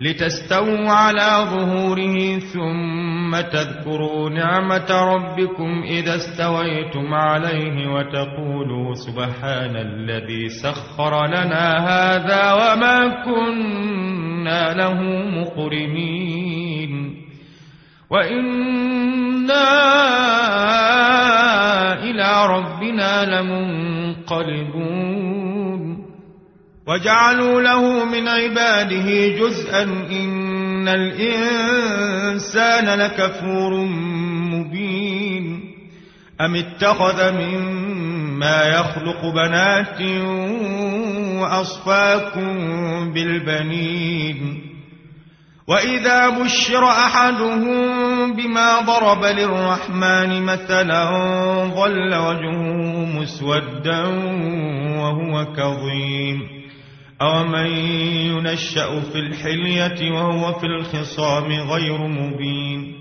لتستووا على ظهوره ثم تذكروا نعمة ربكم إذا استويتم عليه وتقولوا سبحان الذي سخر لنا هذا وما كنا له مقرنين. وإنا إلى ربنا لمنقلبون. وجعلوا له من عباده جزءا إن الإنسان لكفور مبين. أم اتخذ مما يخلق بنات وأصفاكم بالبنين؟ وإذا بشر أحدهم بما ضرب للرحمن مثلا ظل وجهه مسودا وهو كظيم. أومن ينشأ في الحلية وهو في الخصام غير مبين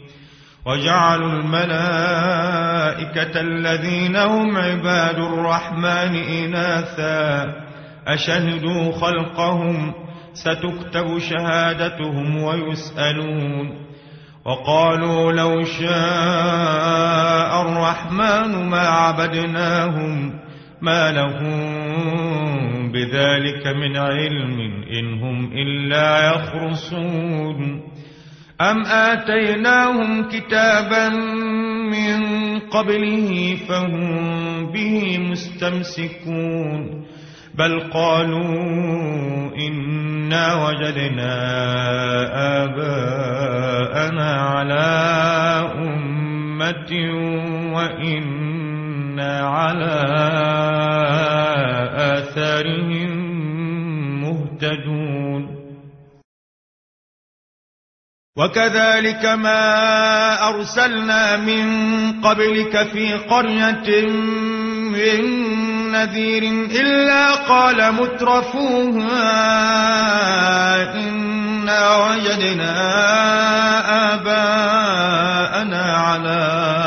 وجعلوا الملائكة الذين هم عباد الرحمن إناثا أشهدوا خلقهم ستكتب شهادتهم ويسألون وقالوا لو شاء الرحمن ما عبدناهم ما لهم بذلك من علم إن هم إلا يخرصون. أم آتيناهم كتابا من قبله فهم به مستمسكون. بل قالوا إنا وجدنا آباءنا على أمة وإنا على آثارهم مهتدون وكذلك ما أرسلنا من قبلك في قرية من نذير إلا قال مترفوها إنا وجدنا آباءنا على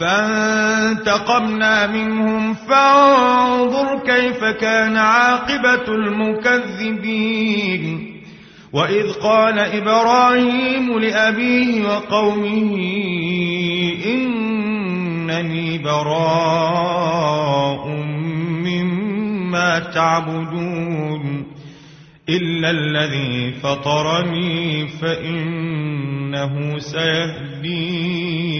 فانتقمنا منهم فانظر كيف كان عاقبة المكذبين. وإذ قال إبراهيم لأبيه وقومه إنني براء مما تعبدون إلا الذي فطرني فإنه سيهدين.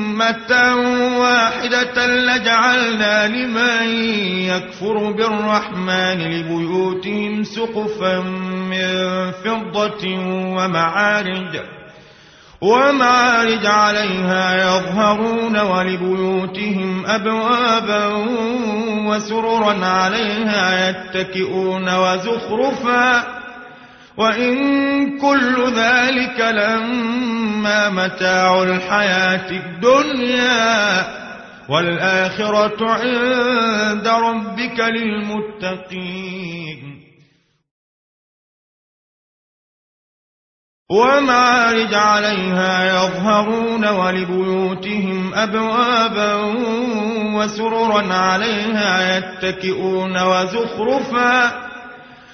واحدة لجعلنا لمن يكفر بالرحمن لبيوتهم سقفا من فضة ومعارج ومعارج عليها يظهرون ولبيوتهم أبوابا وسررا عليها يتكئون وزخرفا وإن كل ذلك لما متاع الحياة الدنيا والآخرة عند ربك للمتقين ومعارج عليها يظهرون ولبيوتهم أبوابا وسررا عليها يتكئون وزخرفا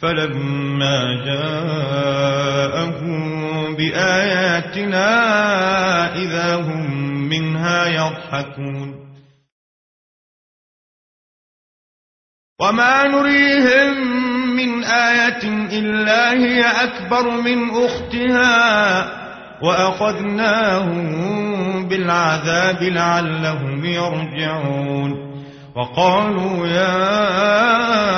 فلما جاءهم بآياتنا إذا هم منها يضحكون. وما نريهم من آية إلا هي أكبر من أختها وأخذناهم بالعذاب لعلهم يرجعون. وقالوا يا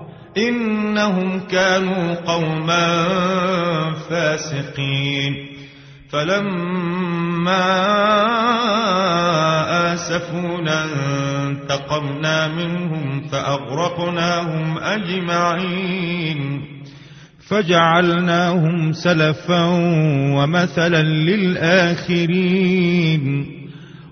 إنهم كانوا قوما فاسقين. فلما آسفونا انتقمنا منهم فأغرقناهم أجمعين. فجعلناهم سلفا ومثلا للآخرين.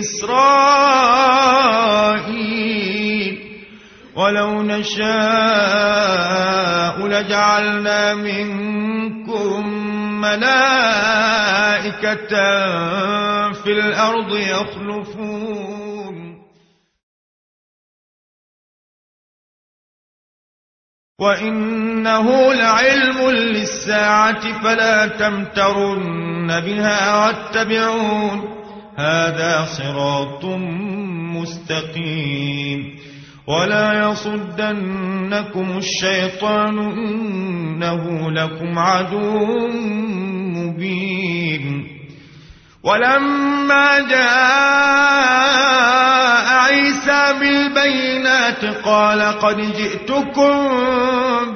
إسرائيل. ولو نشاء لجعلنا منكم ملائكة في الأرض يخلفون. وإنه لعلم للساعة فلا تمترن بها واتبعون. هذا صراط مستقيم. ولا يصدنكم الشيطان إنه لكم عدو مبين. ولما جاء عيسى بالبينات قال قد جئتكم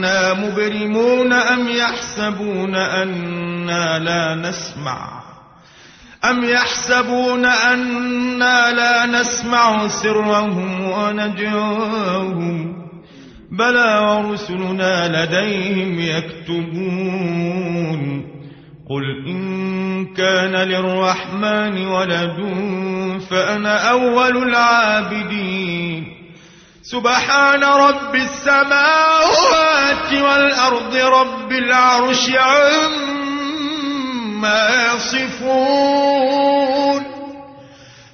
فإنا مبرمون أم يحسبون أنا لا نسمع؟ أم يحسبون أنا لا نسمع سرهم ونجواهم؟ بلى ورسلنا لديهم يكتبون. قل إن كان للرحمن ولد فأنا أول العابدين. سبحان رب السماوات والأرض رب العرش عما يصفون.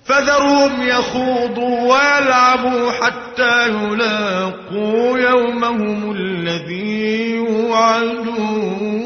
فذرهم يخوضوا ويلعبوا حتى يلاقوا يومهم الذي يوعدون.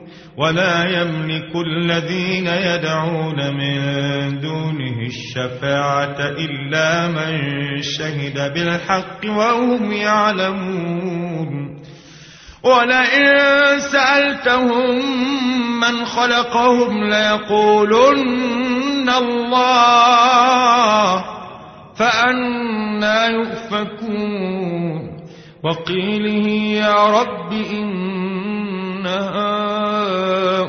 ولا يملك الذين يدعون من دونه الشفاعة إلا من شهد بالحق وهم يعلمون. ولئن سألتهم من خلقهم ليقولن الله فأنا يؤفكون. وقيله يا رب إن